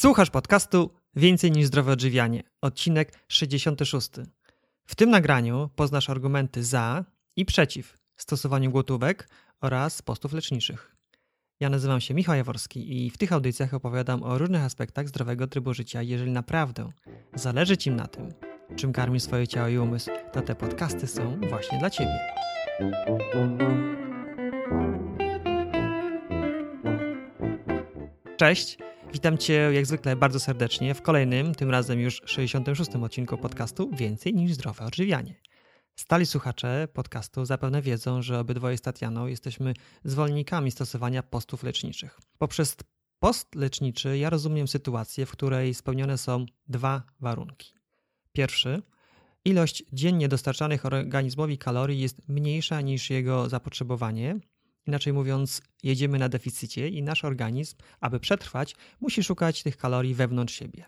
Słuchasz podcastu Więcej niż zdrowe odżywianie, odcinek 66. W tym nagraniu poznasz argumenty za i przeciw stosowaniu głotówek oraz postów leczniczych. Ja nazywam się Michał Jaworski i w tych audycjach opowiadam o różnych aspektach zdrowego trybu życia. Jeżeli naprawdę zależy Ci na tym, czym karmi swoje ciało i umysł, to te podcasty są właśnie dla Ciebie. Cześć, witam Cię jak zwykle bardzo serdecznie w kolejnym, tym razem już 66. odcinku podcastu Więcej niż zdrowe odżywianie. Stali słuchacze podcastu zapewne wiedzą, że obydwoje z Tatianą jesteśmy zwolennikami stosowania postów leczniczych. Poprzez post leczniczy ja rozumiem sytuację, w której spełnione są dwa warunki. Pierwszy, ilość dziennie dostarczanych organizmowi kalorii jest mniejsza niż jego zapotrzebowanie. Inaczej mówiąc, jedziemy na deficycie i nasz organizm, aby przetrwać, musi szukać tych kalorii wewnątrz siebie.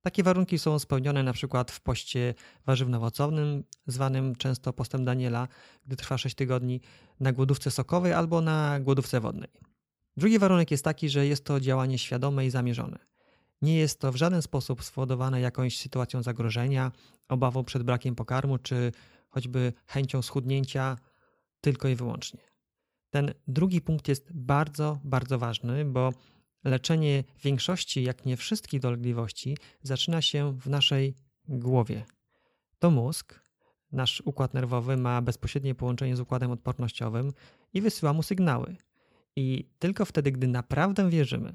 Takie warunki są spełnione na przykład w poście warzywno-owocowym, zwanym często postem Daniela, gdy trwa 6 tygodni, na głodówce sokowej albo na głodówce wodnej. Drugi warunek jest taki, że jest to działanie świadome i zamierzone. Nie jest to w żaden sposób spowodowane jakąś sytuacją zagrożenia, obawą przed brakiem pokarmu, czy choćby chęcią schudnięcia tylko i wyłącznie. Ten drugi punkt jest bardzo, bardzo ważny, bo leczenie większości, jak nie wszystkich dolegliwości, zaczyna się w naszej głowie. To mózg, nasz układ nerwowy ma bezpośrednie połączenie z układem odpornościowym i wysyła mu sygnały. I tylko wtedy, gdy naprawdę wierzymy,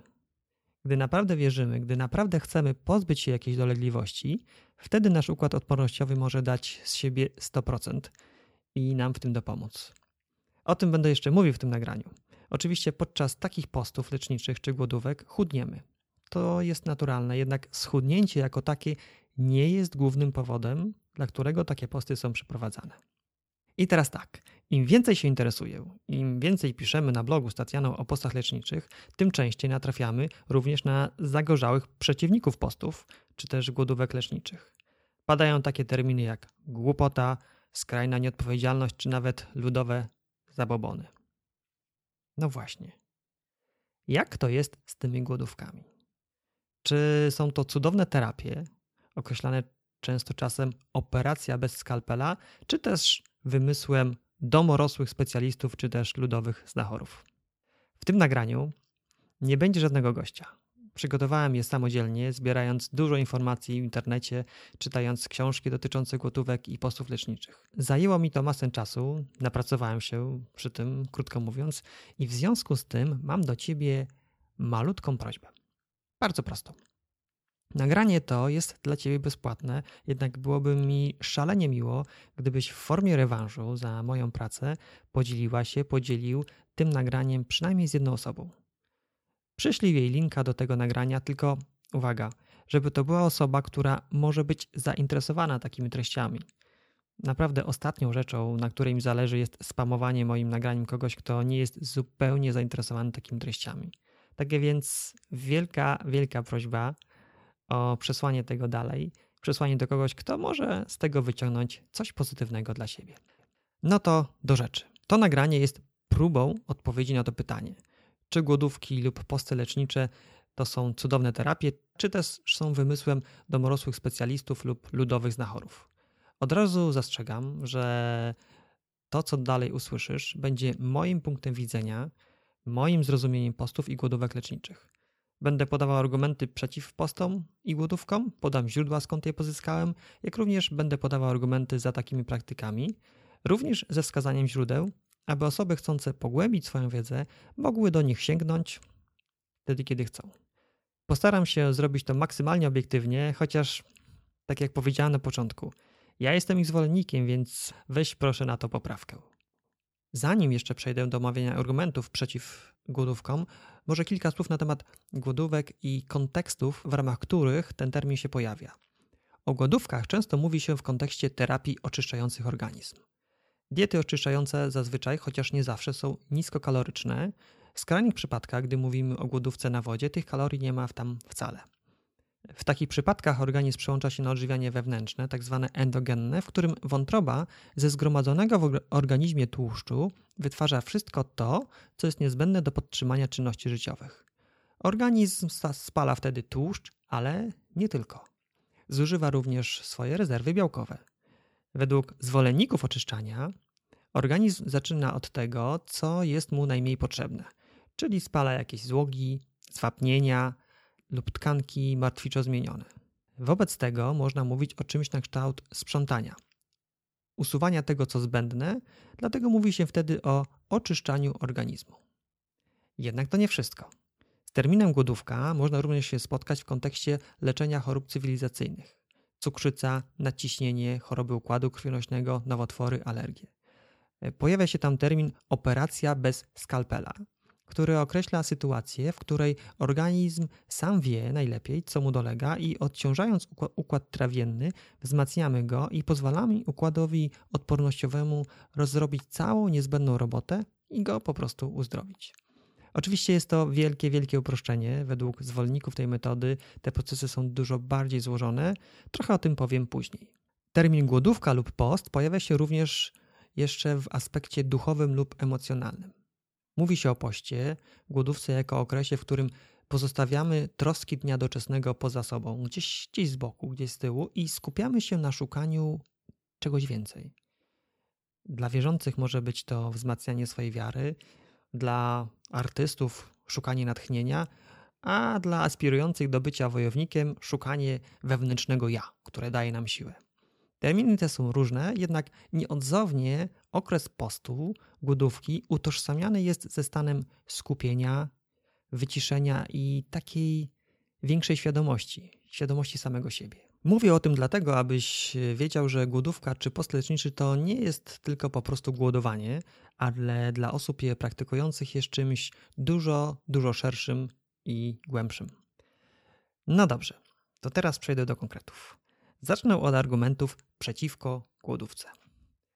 gdy naprawdę wierzymy, gdy naprawdę chcemy pozbyć się jakiejś dolegliwości, wtedy nasz układ odpornościowy może dać z siebie 100% i nam w tym dopomóc. O tym będę jeszcze mówił w tym nagraniu. Oczywiście podczas takich postów leczniczych czy głodówek chudniemy. To jest naturalne, jednak schudnięcie jako takie nie jest głównym powodem, dla którego takie posty są przeprowadzane. I teraz tak, im więcej się interesuję, im więcej piszemy na blogu z o postach leczniczych, tym częściej natrafiamy również na zagorzałych przeciwników postów, czy też głodówek leczniczych. Padają takie terminy jak głupota, skrajna nieodpowiedzialność, czy nawet ludowe zabobony. No właśnie. Jak to jest z tymi głodówkami? Czy są to cudowne terapie, określane często czasem operacja bez skalpela, czy też wymysłem domorosłych specjalistów, czy też ludowych znachorów? W tym nagraniu nie będzie żadnego gościa. Przygotowałem je samodzielnie, zbierając dużo informacji w internecie, czytając książki dotyczące gotówek i postów leczniczych. Zajęło mi to masę czasu, napracowałem się przy tym, krótko mówiąc, i w związku z tym mam do ciebie malutką prośbę. Bardzo prostą. Nagranie to jest dla Ciebie bezpłatne, jednak byłoby mi szalenie miło, gdybyś w formie rewanżu za moją pracę podzieliła się, podzielił tym nagraniem przynajmniej z jedną osobą. Przyślij jej linka do tego nagrania, tylko uwaga, żeby to była osoba, która może być zainteresowana takimi treściami. Naprawdę ostatnią rzeczą, na której mi zależy, jest spamowanie moim nagraniem kogoś, kto nie jest zupełnie zainteresowany takimi treściami. Takie więc wielka, wielka prośba o przesłanie tego dalej, przesłanie do kogoś, kto może z tego wyciągnąć coś pozytywnego dla siebie. No to do rzeczy. To nagranie jest próbą odpowiedzi na to pytanie – czy głodówki lub posty lecznicze to są cudowne terapie, czy też są wymysłem domorosłych specjalistów lub ludowych znachorów. Od razu zastrzegam, że to, co dalej usłyszysz, będzie moim punktem widzenia, moim zrozumieniem postów i głodówek leczniczych. Będę podawał argumenty przeciw postom i głodówkom, podam źródła skąd je pozyskałem, jak również będę podawał argumenty za takimi praktykami, również ze wskazaniem źródeł, aby osoby chcące pogłębić swoją wiedzę mogły do nich sięgnąć wtedy, kiedy chcą. Postaram się zrobić to maksymalnie obiektywnie, chociaż, tak jak powiedziałem na początku, ja jestem ich zwolennikiem, więc weź proszę na to poprawkę. Zanim jeszcze przejdę do omawiania argumentów przeciw głodówkom, może kilka słów na temat głodówek i kontekstów, w ramach których ten termin się pojawia. O głodówkach często mówi się w kontekście terapii oczyszczających organizm. Diety oczyszczające zazwyczaj, chociaż nie zawsze, są niskokaloryczne. W skrajnych przypadkach, gdy mówimy o głodówce na wodzie, tych kalorii nie ma tam wcale. W takich przypadkach organizm przełącza się na odżywianie wewnętrzne, tak zwane endogenne, w którym wątroba ze zgromadzonego w organizmie tłuszczu wytwarza wszystko to, co jest niezbędne do podtrzymania czynności życiowych. Organizm spala wtedy tłuszcz, ale nie tylko. Zużywa również swoje rezerwy białkowe. Według zwolenników oczyszczania, organizm zaczyna od tego, co jest mu najmniej potrzebne, czyli spala jakieś złogi, zwapnienia lub tkanki martwiczo zmienione. Wobec tego można mówić o czymś na kształt sprzątania, usuwania tego, co zbędne, dlatego mówi się wtedy o oczyszczaniu organizmu. Jednak to nie wszystko. Z terminem głodówka można również się spotkać w kontekście leczenia chorób cywilizacyjnych. Cukrzyca, nadciśnienie, choroby układu krwionośnego, nowotwory, alergie. Pojawia się tam termin operacja bez skalpela, który określa sytuację, w której organizm sam wie najlepiej, co mu dolega, i odciążając układ trawienny, wzmacniamy go i pozwalamy układowi odpornościowemu rozrobić całą niezbędną robotę i go po prostu uzdrowić. Oczywiście jest to wielkie, wielkie uproszczenie. Według zwolenników tej metody te procesy są dużo bardziej złożone. Trochę o tym powiem później. Termin głodówka lub post pojawia się również jeszcze w aspekcie duchowym lub emocjonalnym. Mówi się o poście, głodówce jako okresie, w którym pozostawiamy troski dnia doczesnego poza sobą, gdzieś, gdzieś z boku, gdzieś z tyłu i skupiamy się na szukaniu czegoś więcej. Dla wierzących może być to wzmacnianie swojej wiary, dla artystów szukanie natchnienia, a dla aspirujących do bycia wojownikiem szukanie wewnętrznego ja, które daje nam siłę. Terminy te są różne, jednak nieodzownie okres postu, głodówki utożsamiany jest ze stanem skupienia, wyciszenia i takiej większej świadomości, świadomości samego siebie. Mówię o tym dlatego, abyś wiedział, że głodówka czy post leczniczy to nie jest tylko po prostu głodowanie, ale dla osób je praktykujących jest czymś dużo, dużo szerszym i głębszym. No dobrze, to teraz przejdę do konkretów. Zacznę od argumentów przeciwko głodówce.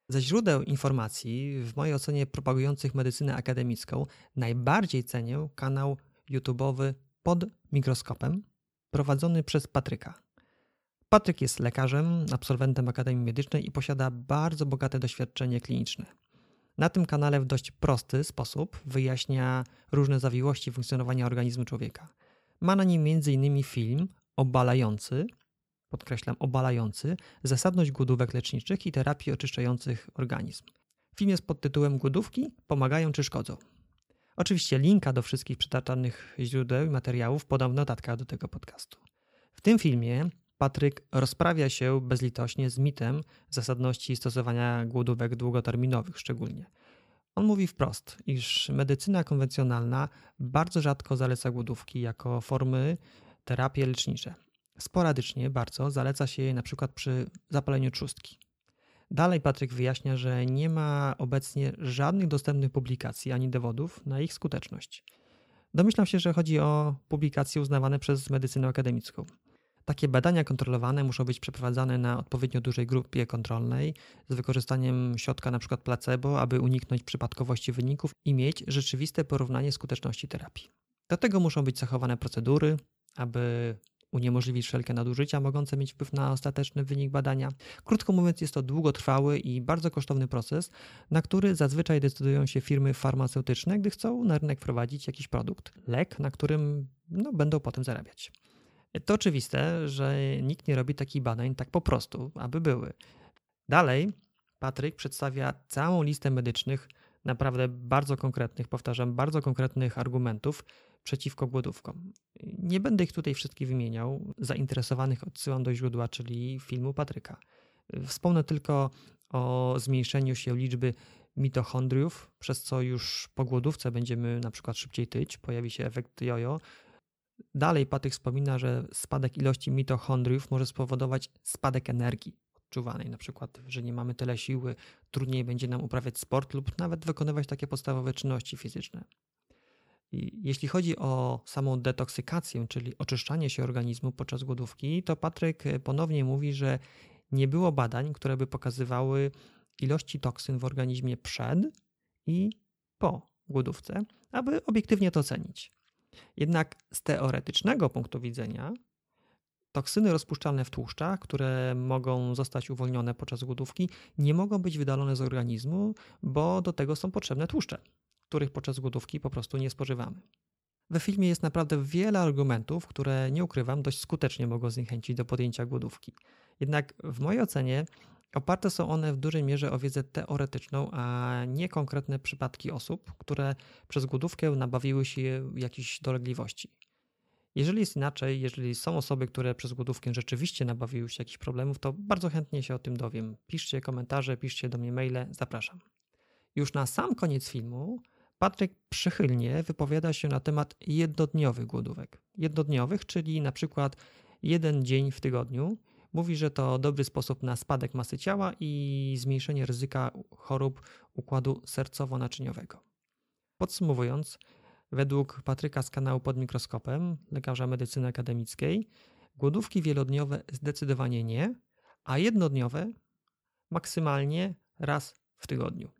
Ze źródeł informacji, w mojej ocenie propagujących medycynę akademicką, najbardziej cenię kanał YouTube'owy pod mikroskopem prowadzony przez Patryka. Patryk jest lekarzem, absolwentem Akademii Medycznej i posiada bardzo bogate doświadczenie kliniczne. Na tym kanale w dość prosty sposób wyjaśnia różne zawiłości funkcjonowania organizmu człowieka. Ma na nim m.in. film obalający podkreślam, obalający zasadność głodówek leczniczych i terapii oczyszczających organizm. Film jest pod tytułem Głodówki pomagają czy szkodzą. Oczywiście linka do wszystkich przytaczanych źródeł i materiałów podam w notatkach do tego podcastu. W tym filmie Patryk rozprawia się bezlitośnie z mitem zasadności stosowania głodówek długoterminowych szczególnie. On mówi wprost, iż medycyna konwencjonalna bardzo rzadko zaleca głodówki jako formy terapii lecznicze. Sporadycznie bardzo zaleca się je przykład przy zapaleniu trzustki. Dalej Patryk wyjaśnia, że nie ma obecnie żadnych dostępnych publikacji ani dowodów na ich skuteczność. Domyślam się, że chodzi o publikacje uznawane przez medycynę akademicką. Takie badania kontrolowane muszą być przeprowadzane na odpowiednio dużej grupie kontrolnej z wykorzystaniem środka np. placebo, aby uniknąć przypadkowości wyników i mieć rzeczywiste porównanie skuteczności terapii. Do tego muszą być zachowane procedury, aby uniemożliwić wszelkie nadużycia mogące mieć wpływ na ostateczny wynik badania. Krótko mówiąc, jest to długotrwały i bardzo kosztowny proces, na który zazwyczaj decydują się firmy farmaceutyczne, gdy chcą na rynek wprowadzić jakiś produkt, lek, na którym no, będą potem zarabiać. To oczywiste, że nikt nie robi takich badań tak po prostu, aby były. Dalej, Patryk przedstawia całą listę medycznych, naprawdę bardzo konkretnych, powtarzam, bardzo konkretnych argumentów, przeciwko głodówkom. Nie będę ich tutaj wszystkich wymieniał. Zainteresowanych odsyłam do źródła, czyli filmu Patryka. Wspomnę tylko o zmniejszeniu się liczby mitochondriów, przez co już po głodówce będziemy na przykład szybciej tyć, pojawi się efekt jojo. Dalej Patryk wspomina, że spadek ilości mitochondriów może spowodować spadek energii odczuwanej, na przykład, że nie mamy tyle siły, trudniej będzie nam uprawiać sport lub nawet wykonywać takie podstawowe czynności fizyczne. Jeśli chodzi o samą detoksykację, czyli oczyszczanie się organizmu podczas głodówki, to Patryk ponownie mówi, że nie było badań, które by pokazywały ilości toksyn w organizmie przed i po głodówce, aby obiektywnie to ocenić. Jednak z teoretycznego punktu widzenia toksyny rozpuszczalne w tłuszczach, które mogą zostać uwolnione podczas głodówki, nie mogą być wydalone z organizmu, bo do tego są potrzebne tłuszcze których podczas głodówki po prostu nie spożywamy. We filmie jest naprawdę wiele argumentów, które nie ukrywam, dość skutecznie mogą zniechęcić do podjęcia głodówki. Jednak w mojej ocenie oparte są one w dużej mierze o wiedzę teoretyczną, a nie konkretne przypadki osób, które przez głodówkę nabawiły się jakichś dolegliwości. Jeżeli jest inaczej, jeżeli są osoby, które przez głodówkę rzeczywiście nabawiły się jakichś problemów, to bardzo chętnie się o tym dowiem. Piszcie komentarze, piszcie do mnie maile, zapraszam. Już na sam koniec filmu Patryk przychylnie wypowiada się na temat jednodniowych głodówek. Jednodniowych, czyli na przykład jeden dzień w tygodniu. Mówi, że to dobry sposób na spadek masy ciała i zmniejszenie ryzyka chorób układu sercowo-naczyniowego. Podsumowując, według Patryka z kanału Pod Mikroskopem, lekarza medycyny akademickiej, głodówki wielodniowe zdecydowanie nie, a jednodniowe maksymalnie raz w tygodniu.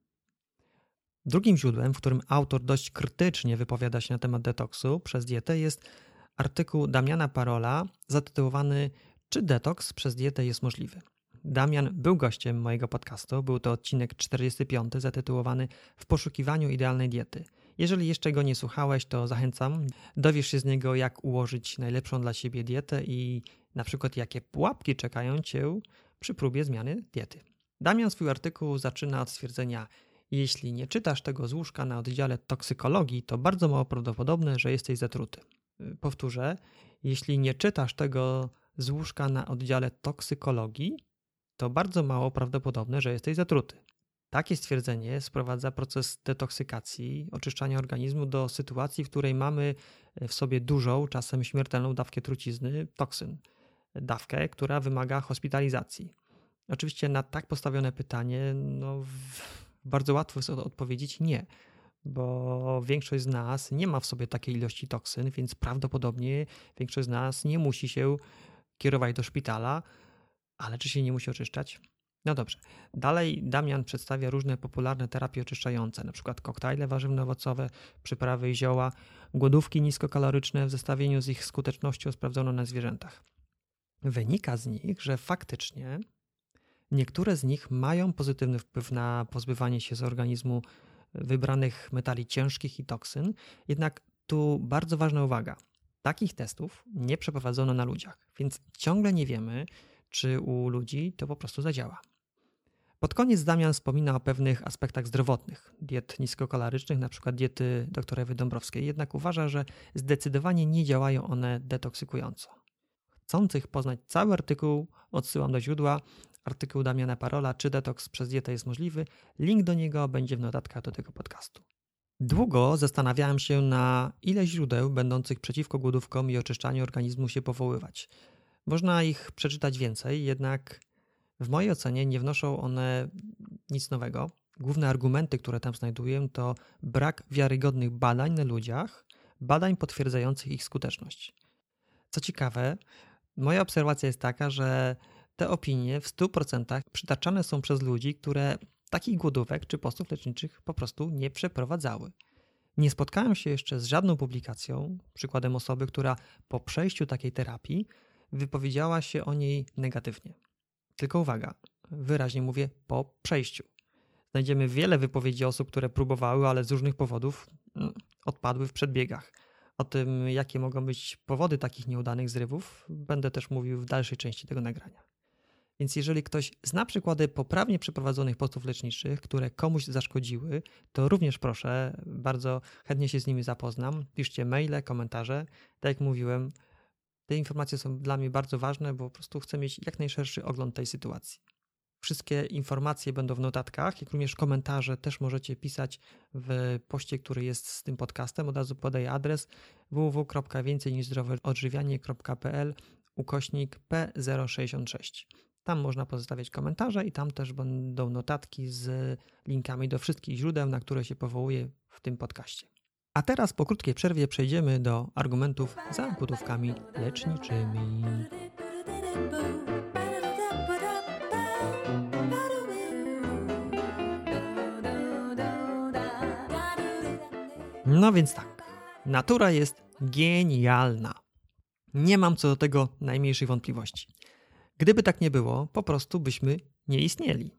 Drugim źródłem, w którym autor dość krytycznie wypowiada się na temat detoksu przez dietę, jest artykuł Damiana Parola zatytułowany Czy detoks przez dietę jest możliwy? Damian był gościem mojego podcastu. Był to odcinek 45 zatytułowany W poszukiwaniu idealnej diety. Jeżeli jeszcze go nie słuchałeś, to zachęcam. Dowiesz się z niego, jak ułożyć najlepszą dla siebie dietę i na przykład jakie pułapki czekają cię przy próbie zmiany diety. Damian swój artykuł zaczyna od stwierdzenia: jeśli nie czytasz tego z łóżka na oddziale toksykologii, to bardzo mało prawdopodobne, że jesteś zatruty. Powtórzę, jeśli nie czytasz tego z łóżka na oddziale toksykologii, to bardzo mało prawdopodobne, że jesteś zatruty. Takie stwierdzenie sprowadza proces detoksykacji, oczyszczania organizmu do sytuacji, w której mamy w sobie dużą, czasem śmiertelną dawkę trucizny, toksyn. Dawkę, która wymaga hospitalizacji. Oczywiście na tak postawione pytanie, no, bardzo łatwo jest odpowiedzieć nie, bo większość z nas nie ma w sobie takiej ilości toksyn, więc prawdopodobnie większość z nas nie musi się kierować do szpitala, ale czy się nie musi oczyszczać? No dobrze. Dalej Damian przedstawia różne popularne terapie oczyszczające, np. koktajle warzywno-owocowe, przyprawy i zioła, głodówki niskokaloryczne w zestawieniu z ich skutecznością sprawdzono na zwierzętach. Wynika z nich, że faktycznie Niektóre z nich mają pozytywny wpływ na pozbywanie się z organizmu wybranych metali ciężkich i toksyn, jednak tu bardzo ważna uwaga. Takich testów nie przeprowadzono na ludziach, więc ciągle nie wiemy, czy u ludzi to po prostu zadziała. Pod koniec Damian wspomina o pewnych aspektach zdrowotnych diet niskokalorycznych, np. diety dr Ewy Dąbrowskiej, jednak uważa, że zdecydowanie nie działają one detoksykująco. Chcących poznać cały artykuł odsyłam do źródła artykuł Damiana Parola, czy detoks przez dietę jest możliwy. Link do niego będzie w notatkach do tego podcastu. Długo zastanawiałem się, na ile źródeł będących przeciwko głodówkom i oczyszczaniu organizmu się powoływać. Można ich przeczytać więcej, jednak w mojej ocenie nie wnoszą one nic nowego. Główne argumenty, które tam znajduję, to brak wiarygodnych badań na ludziach, badań potwierdzających ich skuteczność. Co ciekawe, moja obserwacja jest taka, że te opinie w 100% przytaczane są przez ludzi, które takich głodówek czy postów leczniczych po prostu nie przeprowadzały. Nie spotkałem się jeszcze z żadną publikacją, przykładem osoby, która po przejściu takiej terapii wypowiedziała się o niej negatywnie. Tylko uwaga, wyraźnie mówię po przejściu. Znajdziemy wiele wypowiedzi osób, które próbowały, ale z różnych powodów mm, odpadły w przedbiegach. O tym, jakie mogą być powody takich nieudanych zrywów, będę też mówił w dalszej części tego nagrania. Więc jeżeli ktoś zna przykłady poprawnie przeprowadzonych postów leczniczych, które komuś zaszkodziły, to również proszę, bardzo chętnie się z nimi zapoznam. Piszcie maile, komentarze. Tak jak mówiłem, te informacje są dla mnie bardzo ważne, bo po prostu chcę mieć jak najszerszy ogląd tej sytuacji. Wszystkie informacje będą w notatkach, jak również komentarze też możecie pisać w poście, który jest z tym podcastem. Od razu podaję adres www.więcej ukośnik P066. Tam można pozostawiać komentarze i tam też będą notatki z linkami do wszystkich źródeł, na które się powołuję w tym podcaście. A teraz po krótkiej przerwie przejdziemy do argumentów za gotówkami leczniczymi. No więc tak, natura jest genialna. Nie mam co do tego najmniejszych wątpliwości. Gdyby tak nie było, po prostu byśmy nie istnieli.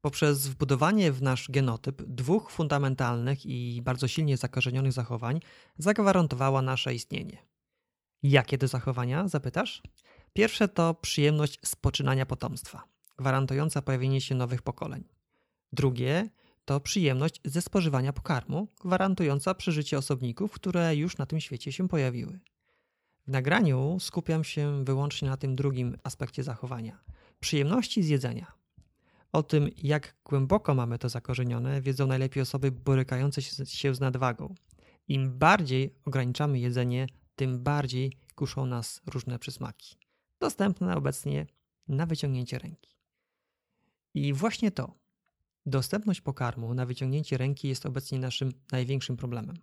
Poprzez wbudowanie w nasz genotyp dwóch fundamentalnych i bardzo silnie zakorzenionych zachowań zagwarantowała nasze istnienie. Jakie to zachowania, zapytasz? Pierwsze to przyjemność spoczynania potomstwa, gwarantująca pojawienie się nowych pokoleń. Drugie to przyjemność ze spożywania pokarmu, gwarantująca przeżycie osobników, które już na tym świecie się pojawiły. W nagraniu skupiam się wyłącznie na tym drugim aspekcie zachowania przyjemności z jedzenia. O tym, jak głęboko mamy to zakorzenione, wiedzą najlepiej osoby borykające się z nadwagą. Im bardziej ograniczamy jedzenie, tym bardziej kuszą nas różne przysmaki, dostępne obecnie na wyciągnięcie ręki. I właśnie to, dostępność pokarmu na wyciągnięcie ręki jest obecnie naszym największym problemem.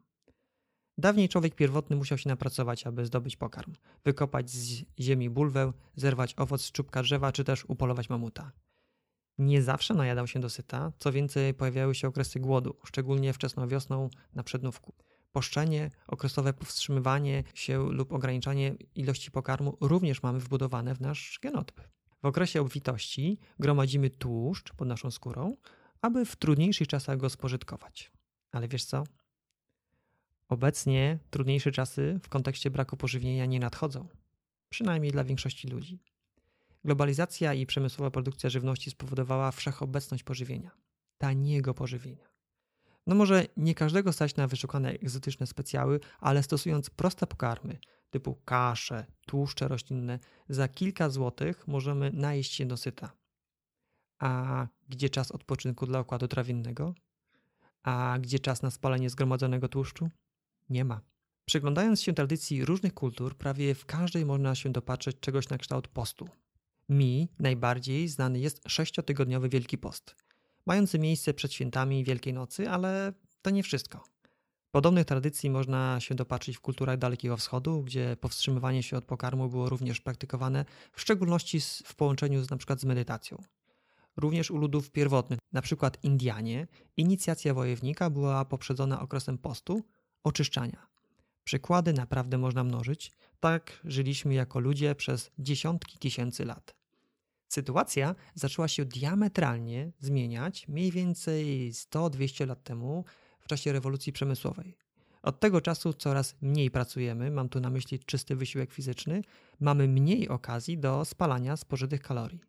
Dawniej człowiek pierwotny musiał się napracować, aby zdobyć pokarm, wykopać z ziemi bulwę, zerwać owoc z czubka drzewa, czy też upolować mamuta. Nie zawsze najadał się dosyta, co więcej pojawiały się okresy głodu, szczególnie wczesną wiosną na przednówku. Poszczenie, okresowe powstrzymywanie się lub ograniczanie ilości pokarmu również mamy wbudowane w nasz genotyp. W okresie obfitości gromadzimy tłuszcz pod naszą skórą, aby w trudniejszych czasach go spożytkować. Ale wiesz co? Obecnie trudniejsze czasy w kontekście braku pożywienia nie nadchodzą, przynajmniej dla większości ludzi. Globalizacja i przemysłowa produkcja żywności spowodowała wszechobecność pożywienia, taniego pożywienia. No może nie każdego stać na wyszukane egzotyczne specjały, ale stosując proste pokarmy typu kasze, tłuszcze roślinne, za kilka złotych możemy najeść się dosyta. A gdzie czas odpoczynku dla układu trawiennego? A gdzie czas na spalenie zgromadzonego tłuszczu? Nie ma. Przyglądając się tradycji różnych kultur, prawie w każdej można się dopatrzeć czegoś na kształt postu. Mi najbardziej znany jest sześciotygodniowy Wielki Post, mający miejsce przed świętami Wielkiej Nocy, ale to nie wszystko. Podobnych tradycji można się dopatrzyć w kulturach Dalekiego Wschodu, gdzie powstrzymywanie się od pokarmu było również praktykowane, w szczególności w połączeniu z, np. z medytacją. Również u ludów pierwotnych, np. Indianie, inicjacja wojownika była poprzedzona okresem postu, oczyszczania. Przykłady naprawdę można mnożyć. Tak żyliśmy jako ludzie przez dziesiątki tysięcy lat. Sytuacja zaczęła się diametralnie zmieniać mniej więcej 100-200 lat temu w czasie rewolucji przemysłowej. Od tego czasu coraz mniej pracujemy, mam tu na myśli czysty wysiłek fizyczny, mamy mniej okazji do spalania spożytych kalorii.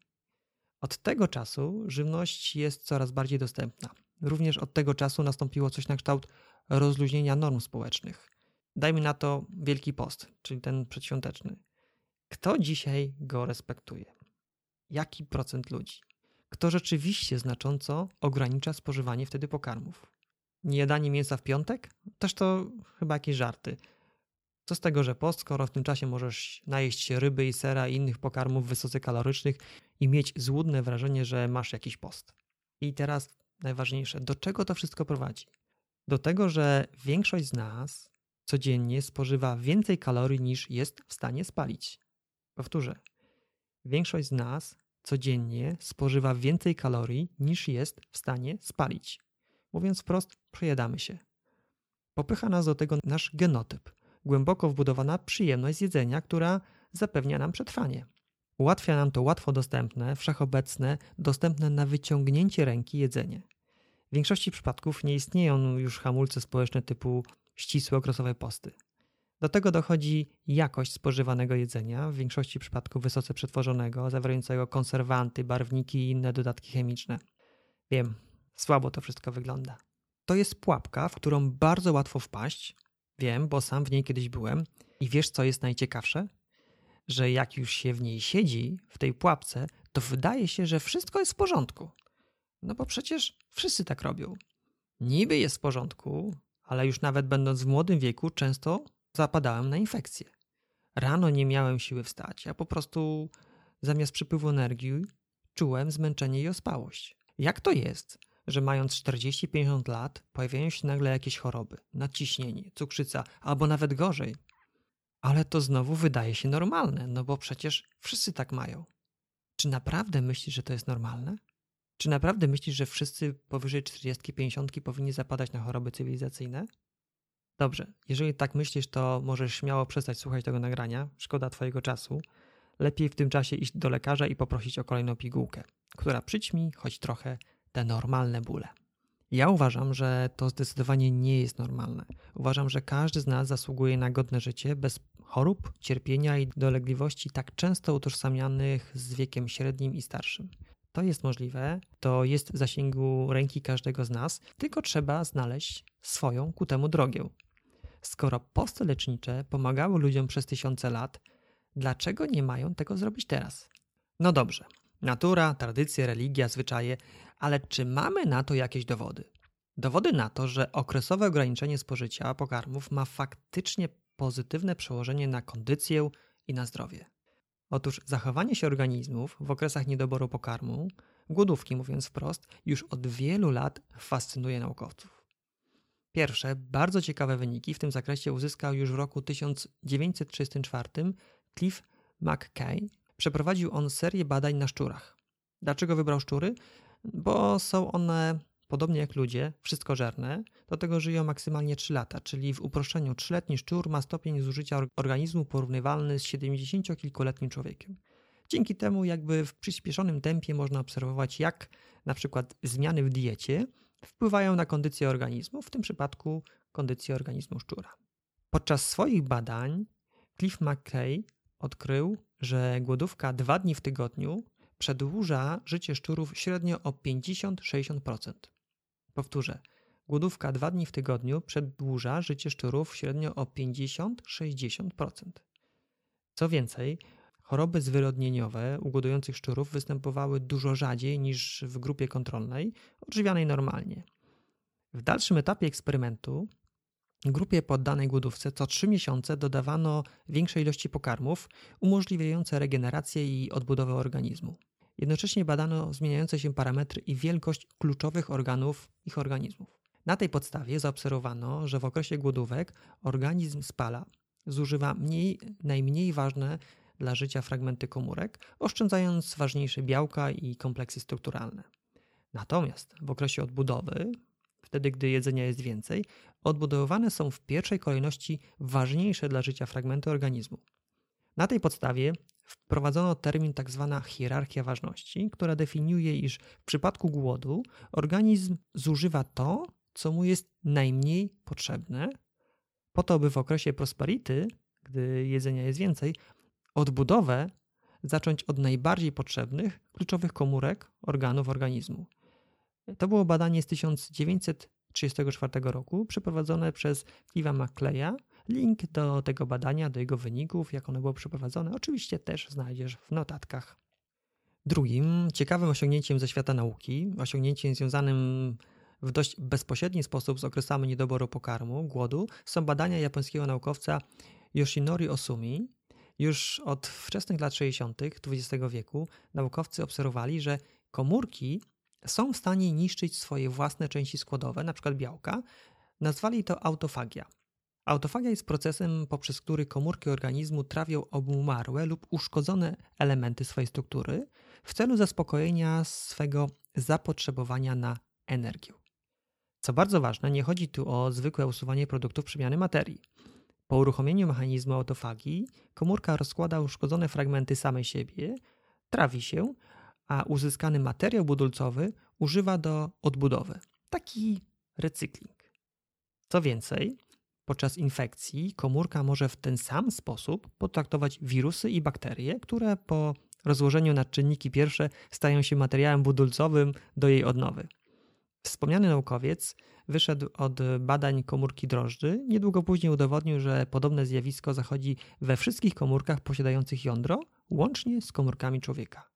Od tego czasu żywność jest coraz bardziej dostępna. Również od tego czasu nastąpiło coś na kształt rozluźnienia norm społecznych. Dajmy na to Wielki Post, czyli ten przedświąteczny. Kto dzisiaj go respektuje? Jaki procent ludzi? Kto rzeczywiście znacząco ogranicza spożywanie wtedy pokarmów? Niejadanie mięsa w piątek? Też to chyba jakieś żarty. Co z tego, że post, skoro w tym czasie możesz najeść się ryby i sera i innych pokarmów wysoce kalorycznych i mieć złudne wrażenie, że masz jakiś post. I teraz najważniejsze, do czego to wszystko prowadzi? Do tego, że większość z nas codziennie spożywa więcej kalorii niż jest w stanie spalić. Powtórzę. Większość z nas codziennie spożywa więcej kalorii niż jest w stanie spalić. Mówiąc wprost, przejadamy się. Popycha nas do tego nasz genotyp, głęboko wbudowana przyjemność z jedzenia, która zapewnia nam przetrwanie. Ułatwia nam to łatwo dostępne, wszechobecne, dostępne na wyciągnięcie ręki jedzenie. W większości przypadków nie istnieją już hamulce społeczne typu ścisłe okresowe posty. Do tego dochodzi jakość spożywanego jedzenia, w większości przypadków wysoce przetworzonego, zawierającego konserwanty, barwniki i inne dodatki chemiczne. Wiem, słabo to wszystko wygląda. To jest pułapka, w którą bardzo łatwo wpaść. Wiem, bo sam w niej kiedyś byłem. I wiesz, co jest najciekawsze? Że jak już się w niej siedzi, w tej pułapce, to wydaje się, że wszystko jest w porządku. No bo przecież wszyscy tak robią. Niby jest w porządku, ale już nawet będąc w młodym wieku często zapadałem na infekcje. Rano nie miałem siły wstać, a po prostu zamiast przypływu energii czułem zmęczenie i ospałość. Jak to jest, że mając 40-50 lat pojawiają się nagle jakieś choroby, nadciśnienie, cukrzyca albo nawet gorzej? Ale to znowu wydaje się normalne, no bo przecież wszyscy tak mają. Czy naprawdę myślisz, że to jest normalne? Czy naprawdę myślisz, że wszyscy powyżej 40-50 powinni zapadać na choroby cywilizacyjne? Dobrze, jeżeli tak myślisz, to możesz śmiało przestać słuchać tego nagrania. Szkoda Twojego czasu. Lepiej w tym czasie iść do lekarza i poprosić o kolejną pigułkę, która przyćmi choć trochę te normalne bóle. Ja uważam, że to zdecydowanie nie jest normalne. Uważam, że każdy z nas zasługuje na godne życie bez chorób, cierpienia i dolegliwości tak często utożsamianych z wiekiem średnim i starszym. To jest możliwe, to jest w zasięgu ręki każdego z nas, tylko trzeba znaleźć swoją ku temu drogę. Skoro posty lecznicze pomagały ludziom przez tysiące lat, dlaczego nie mają tego zrobić teraz? No dobrze, natura, tradycje, religia, zwyczaje, ale czy mamy na to jakieś dowody? Dowody na to, że okresowe ograniczenie spożycia pokarmów ma faktycznie pozytywne przełożenie na kondycję i na zdrowie. Otóż zachowanie się organizmów w okresach niedoboru pokarmu, głodówki mówiąc wprost, już od wielu lat fascynuje naukowców. Pierwsze, bardzo ciekawe wyniki w tym zakresie uzyskał już w roku 1934 Cliff McKay. Przeprowadził on serię badań na szczurach. Dlaczego wybrał szczury? Bo są one podobnie jak ludzie, wszystkożerne, do tego żyją maksymalnie 3 lata, czyli w uproszczeniu 3-letni szczur ma stopień zużycia organizmu porównywalny z 70-kilkuletnim człowiekiem. Dzięki temu jakby w przyspieszonym tempie można obserwować jak na przykład zmiany w diecie wpływają na kondycję organizmu, w tym przypadku kondycję organizmu szczura. Podczas swoich badań Cliff McKay odkrył, że głodówka dwa dni w tygodniu przedłuża życie szczurów średnio o 50-60%. Powtórzę, głodówka dwa dni w tygodniu przedłuża życie szczurów średnio o 50-60%. Co więcej, choroby zwyrodnieniowe u głodujących szczurów występowały dużo rzadziej niż w grupie kontrolnej, odżywianej normalnie. W dalszym etapie eksperymentu grupie poddanej głodówce co 3 miesiące dodawano większe ilości pokarmów umożliwiające regenerację i odbudowę organizmu. Jednocześnie badano zmieniające się parametry i wielkość kluczowych organów ich organizmów. Na tej podstawie zaobserwowano, że w okresie głodówek organizm spala, zużywa mniej, najmniej ważne dla życia fragmenty komórek, oszczędzając ważniejsze białka i kompleksy strukturalne. Natomiast w okresie odbudowy, wtedy gdy jedzenia jest więcej, odbudowywane są w pierwszej kolejności ważniejsze dla życia fragmenty organizmu. Na tej podstawie wprowadzono termin tzw. Tak hierarchia ważności, która definiuje, iż w przypadku głodu organizm zużywa to, co mu jest najmniej potrzebne, po to, by w okresie prosperity, gdy jedzenia jest więcej, odbudowę zacząć od najbardziej potrzebnych, kluczowych komórek organów organizmu. To było badanie z 1934 roku, przeprowadzone przez Cliva McCleya Link do tego badania, do jego wyników, jak one było przeprowadzone, oczywiście też znajdziesz w notatkach. Drugim ciekawym osiągnięciem ze świata nauki, osiągnięciem związanym w dość bezpośredni sposób z okresami niedoboru pokarmu, głodu, są badania japońskiego naukowca Yoshinori Osumi. Już od wczesnych lat 60. XX wieku naukowcy obserwowali, że komórki są w stanie niszczyć swoje własne części składowe, np. białka. Nazwali to autofagia. Autofagia jest procesem, poprzez który komórki organizmu trawią obumarłe lub uszkodzone elementy swojej struktury w celu zaspokojenia swego zapotrzebowania na energię. Co bardzo ważne, nie chodzi tu o zwykłe usuwanie produktów przemiany materii. Po uruchomieniu mechanizmu autofagii komórka rozkłada uszkodzone fragmenty samej siebie, trawi się, a uzyskany materiał budulcowy używa do odbudowy. Taki recykling. Co więcej, Podczas infekcji komórka może w ten sam sposób potraktować wirusy i bakterie, które po rozłożeniu na czynniki pierwsze stają się materiałem budulcowym do jej odnowy. Wspomniany naukowiec wyszedł od badań komórki drożdży. Niedługo później udowodnił, że podobne zjawisko zachodzi we wszystkich komórkach posiadających jądro, łącznie z komórkami człowieka.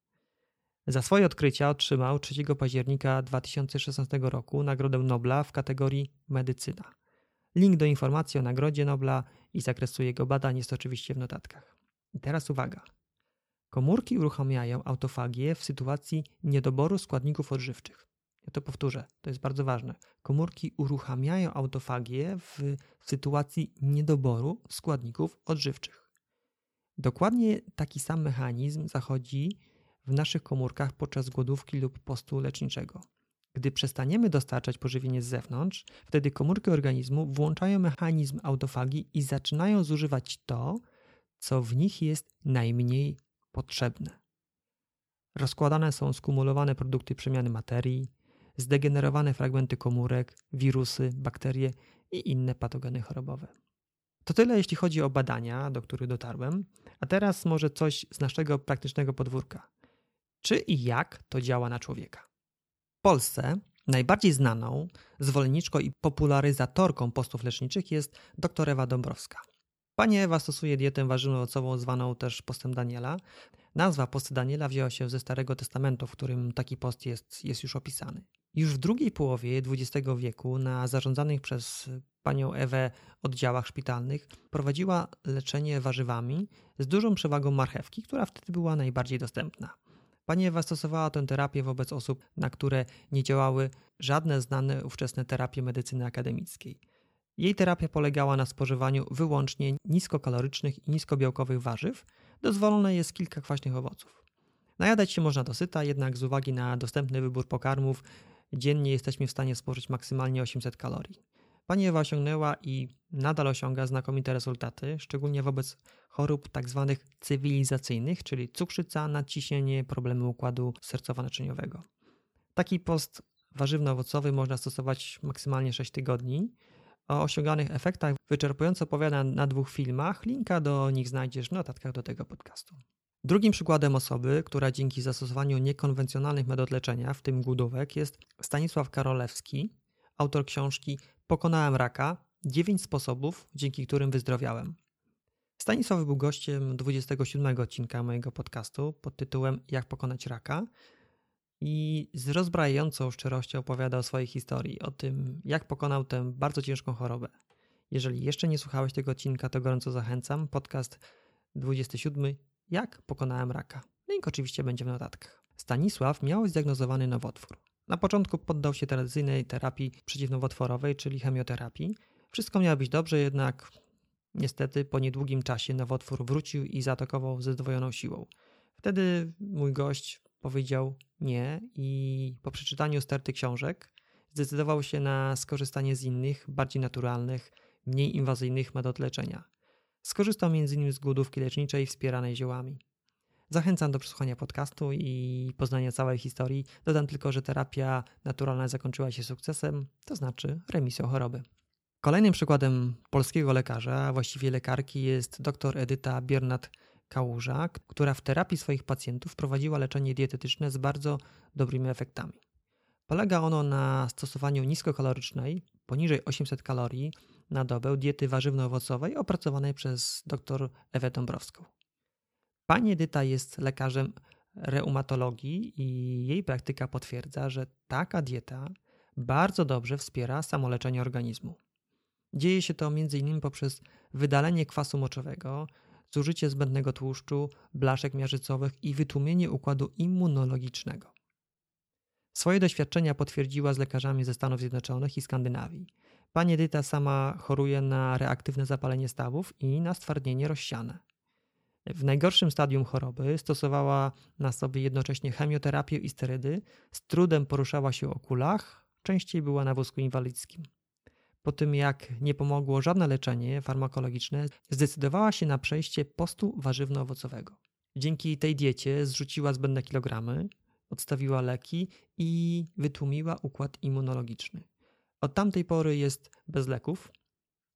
Za swoje odkrycia otrzymał 3 października 2016 roku Nagrodę Nobla w kategorii Medycyna. Link do informacji o Nagrodzie Nobla i zakresu jego badań jest oczywiście w notatkach. I teraz uwaga. Komórki uruchamiają autofagię w sytuacji niedoboru składników odżywczych. Ja to powtórzę, to jest bardzo ważne. Komórki uruchamiają autofagię w sytuacji niedoboru składników odżywczych. Dokładnie taki sam mechanizm zachodzi w naszych komórkach podczas głodówki lub postu leczniczego. Gdy przestaniemy dostarczać pożywienie z zewnątrz, wtedy komórki organizmu włączają mechanizm autofagii i zaczynają zużywać to, co w nich jest najmniej potrzebne. Rozkładane są skumulowane produkty przemiany materii, zdegenerowane fragmenty komórek, wirusy, bakterie i inne patogeny chorobowe. To tyle, jeśli chodzi o badania, do których dotarłem, a teraz może coś z naszego praktycznego podwórka. Czy i jak to działa na człowieka? W Polsce najbardziej znaną zwolenniczką i popularyzatorką postów leczniczych jest dr Ewa Dąbrowska. Pani Ewa stosuje dietę warzywno-owocową zwaną też postem Daniela. Nazwa posty Daniela wzięła się ze Starego Testamentu, w którym taki post jest, jest już opisany. Już w drugiej połowie XX wieku na zarządzanych przez panią Ewę oddziałach szpitalnych prowadziła leczenie warzywami z dużą przewagą marchewki, która wtedy była najbardziej dostępna. Pani Ewa stosowała tę terapię wobec osób, na które nie działały żadne znane ówczesne terapie medycyny akademickiej. Jej terapia polegała na spożywaniu wyłącznie niskokalorycznych i niskobiałkowych warzyw, dozwolone jest kilka kwaśnych owoców. Najadać się można dosyta, jednak z uwagi na dostępny wybór pokarmów dziennie jesteśmy w stanie spożyć maksymalnie 800 kalorii. Pani Ewa osiągnęła i nadal osiąga znakomite rezultaty, szczególnie wobec chorób tzw. Tak cywilizacyjnych, czyli cukrzyca, nadciśnienie, problemy układu sercowo-naczyniowego. Taki post warzywno-owocowy można stosować maksymalnie 6 tygodni. O osiąganych efektach wyczerpująco opowiada na dwóch filmach. Linka do nich znajdziesz w notatkach do tego podcastu. Drugim przykładem osoby, która dzięki zastosowaniu niekonwencjonalnych metod leczenia, w tym głodówek, jest Stanisław Karolewski, autor książki Pokonałem raka 9 sposobów, dzięki którym wyzdrowiałem. Stanisław był gościem 27 odcinka mojego podcastu pod tytułem Jak pokonać raka i z rozbrajającą szczerością opowiada o swojej historii, o tym, jak pokonał tę bardzo ciężką chorobę. Jeżeli jeszcze nie słuchałeś tego odcinka, to gorąco zachęcam. Podcast 27 Jak pokonałem raka. Link oczywiście będzie w notatkach. Stanisław miał zdiagnozowany nowotwór. Na początku poddał się tradycyjnej terapii przeciwnowotworowej, czyli chemioterapii. Wszystko miało być dobrze, jednak niestety po niedługim czasie nowotwór wrócił i zaatakował ze zdwojoną siłą. Wtedy mój gość powiedział nie i po przeczytaniu sterty książek zdecydował się na skorzystanie z innych, bardziej naturalnych, mniej inwazyjnych metod leczenia. Skorzystał m.in. z głodówki leczniczej wspieranej ziołami. Zachęcam do przesłuchania podcastu i poznania całej historii. Dodam tylko, że terapia naturalna zakończyła się sukcesem, to znaczy remisją choroby. Kolejnym przykładem polskiego lekarza, a właściwie lekarki, jest dr Edyta Biernat-Kałuża, która w terapii swoich pacjentów prowadziła leczenie dietetyczne z bardzo dobrymi efektami. Polega ono na stosowaniu niskokalorycznej, poniżej 800 kalorii na dobę diety warzywno-owocowej opracowanej przez dr Ewę Dąbrowską. Pani Edyta jest lekarzem reumatologii i jej praktyka potwierdza, że taka dieta bardzo dobrze wspiera samoleczenie organizmu. Dzieje się to m.in. poprzez wydalenie kwasu moczowego, zużycie zbędnego tłuszczu, blaszek miażdżycowych i wytłumienie układu immunologicznego. Swoje doświadczenia potwierdziła z lekarzami ze Stanów Zjednoczonych i Skandynawii. Pani Edyta sama choruje na reaktywne zapalenie stawów i na stwardnienie rozsiane. W najgorszym stadium choroby stosowała na sobie jednocześnie chemioterapię i sterydy, z trudem poruszała się o kulach, częściej była na wózku inwalidzkim. Po tym jak nie pomogło żadne leczenie farmakologiczne, zdecydowała się na przejście postu warzywno-owocowego. Dzięki tej diecie zrzuciła zbędne kilogramy, odstawiła leki i wytłumiła układ immunologiczny. Od tamtej pory jest bez leków,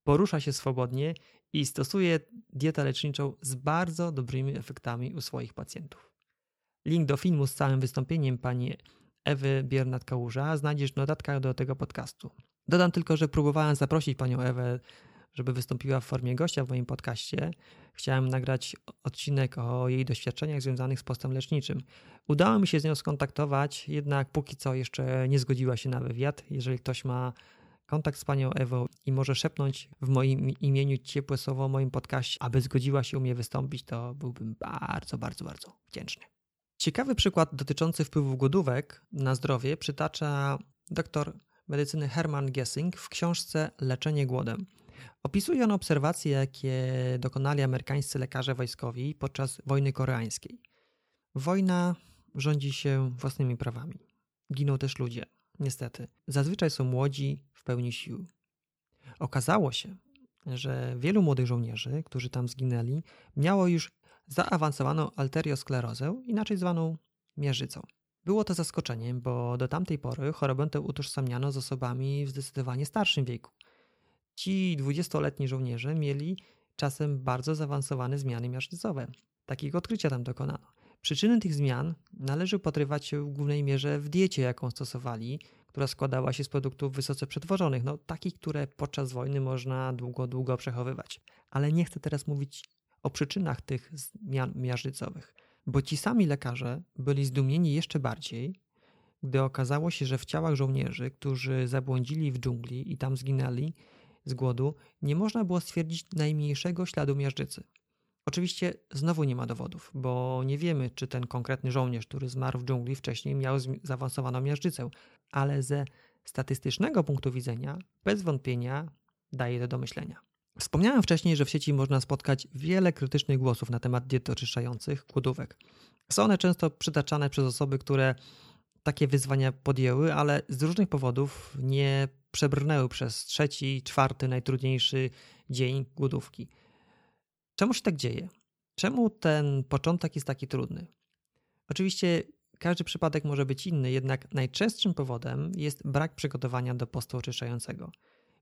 porusza się swobodnie i stosuje dietę leczniczą z bardzo dobrymi efektami u swoich pacjentów. Link do filmu z całym wystąpieniem pani Ewy Biernat-Kałuża znajdziesz w notatkach do tego podcastu. Dodam tylko, że próbowałem zaprosić panią Ewę, żeby wystąpiła w formie gościa w moim podcaście. Chciałem nagrać odcinek o jej doświadczeniach związanych z postem leczniczym. Udało mi się z nią skontaktować, jednak póki co jeszcze nie zgodziła się na wywiad. Jeżeli ktoś ma kontakt z panią Ewą i może szepnąć w moim imieniu ciepłe słowo o moim podcaście, aby zgodziła się u mnie wystąpić, to byłbym bardzo, bardzo, bardzo wdzięczny. Ciekawy przykład dotyczący wpływu głodówek na zdrowie przytacza dr medycyny Hermann Gessing w książce Leczenie głodem. Opisuje on obserwacje, jakie dokonali amerykańscy lekarze wojskowi podczas wojny koreańskiej. Wojna rządzi się własnymi prawami. Giną też ludzie, niestety. Zazwyczaj są młodzi, w pełni sił. Okazało się, że wielu młodych żołnierzy, którzy tam zginęli, miało już zaawansowaną arteriosklerozę, inaczej zwaną miażdżycą. Było to zaskoczeniem, bo do tamtej pory chorobę tę utożsamiano z osobami w zdecydowanie starszym wieku. Ci dwudziestoletni żołnierze mieli czasem bardzo zaawansowane zmiany miażdżycowe. Takiego odkrycia tam dokonano. Przyczyny tych zmian należy upatrywać w głównej mierze w diecie, jaką stosowali, która składała się z produktów wysoce przetworzonych, no takich, które podczas wojny można długo, długo przechowywać. Ale nie chcę teraz mówić o przyczynach tych zmian miażdżycowych, bo ci sami lekarze byli zdumieni jeszcze bardziej, gdy okazało się, że w ciałach żołnierzy, którzy zabłądzili w dżungli i tam zginęli z głodu, nie można było stwierdzić najmniejszego śladu miażdżycy. Oczywiście znowu nie ma dowodów, bo nie wiemy, czy ten konkretny żołnierz, który zmarł w dżungli wcześniej, miał zaawansowaną miażdżycę, ale ze statystycznego punktu widzenia bez wątpienia daje to do myślenia. Wspomniałem wcześniej, że w sieci można spotkać wiele krytycznych głosów na temat diet oczyszczających głodówek. Są one często przytaczane przez osoby, które takie wyzwania podjęły, ale z różnych powodów nie przebrnęły przez trzeci, czwarty, najtrudniejszy dzień głodówki. Czemu się tak dzieje? Czemu ten początek jest taki trudny? Oczywiście każdy przypadek może być inny, jednak najczęstszym powodem jest brak przygotowania do postu oczyszczającego.